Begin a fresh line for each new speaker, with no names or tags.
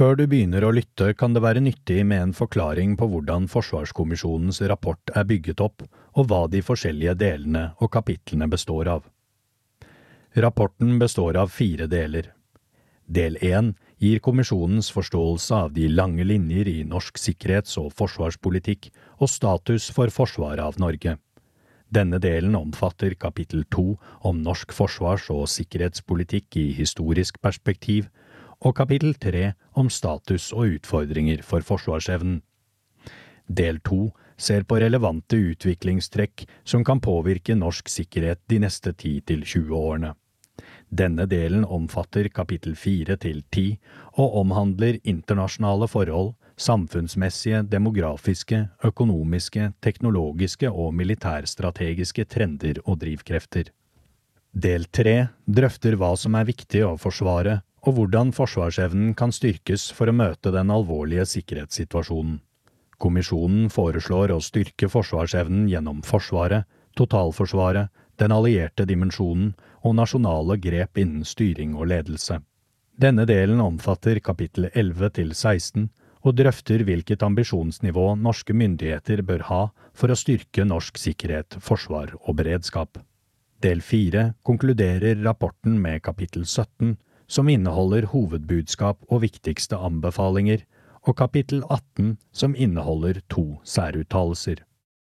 Før du begynner å lytte, kan det være nyttig med en forklaring på hvordan Forsvarskommisjonens rapport er bygget opp, og hva de forskjellige delene og kapitlene består av. Rapporten består av fire deler. Del én gir kommisjonens forståelse av de lange linjer i norsk sikkerhets- og forsvarspolitikk og status for forsvaret av Norge. Denne delen omfatter kapittel to om norsk forsvars- og sikkerhetspolitikk i historisk perspektiv, og kapittel tre om status og utfordringer for forsvarsevnen. Del to ser på relevante utviklingstrekk som kan påvirke norsk sikkerhet de neste 10–20 årene. Denne delen omfatter kapittel fire til ti og omhandler internasjonale forhold, samfunnsmessige, demografiske, økonomiske, teknologiske og militærstrategiske trender og drivkrefter. Del tre drøfter hva som er viktig å forsvare, og hvordan forsvarsevnen kan styrkes for å møte den alvorlige sikkerhetssituasjonen. Kommisjonen foreslår å styrke forsvarsevnen gjennom Forsvaret, totalforsvaret, den allierte dimensjonen og nasjonale grep innen styring og ledelse. Denne delen omfatter kapittel 11 til 16 og drøfter hvilket ambisjonsnivå norske myndigheter bør ha for å styrke norsk sikkerhet, forsvar og beredskap. Del 4 konkluderer rapporten med kapittel 17, som inneholder hovedbudskap og viktigste anbefalinger, og kapittel 18, som inneholder to særuttalelser.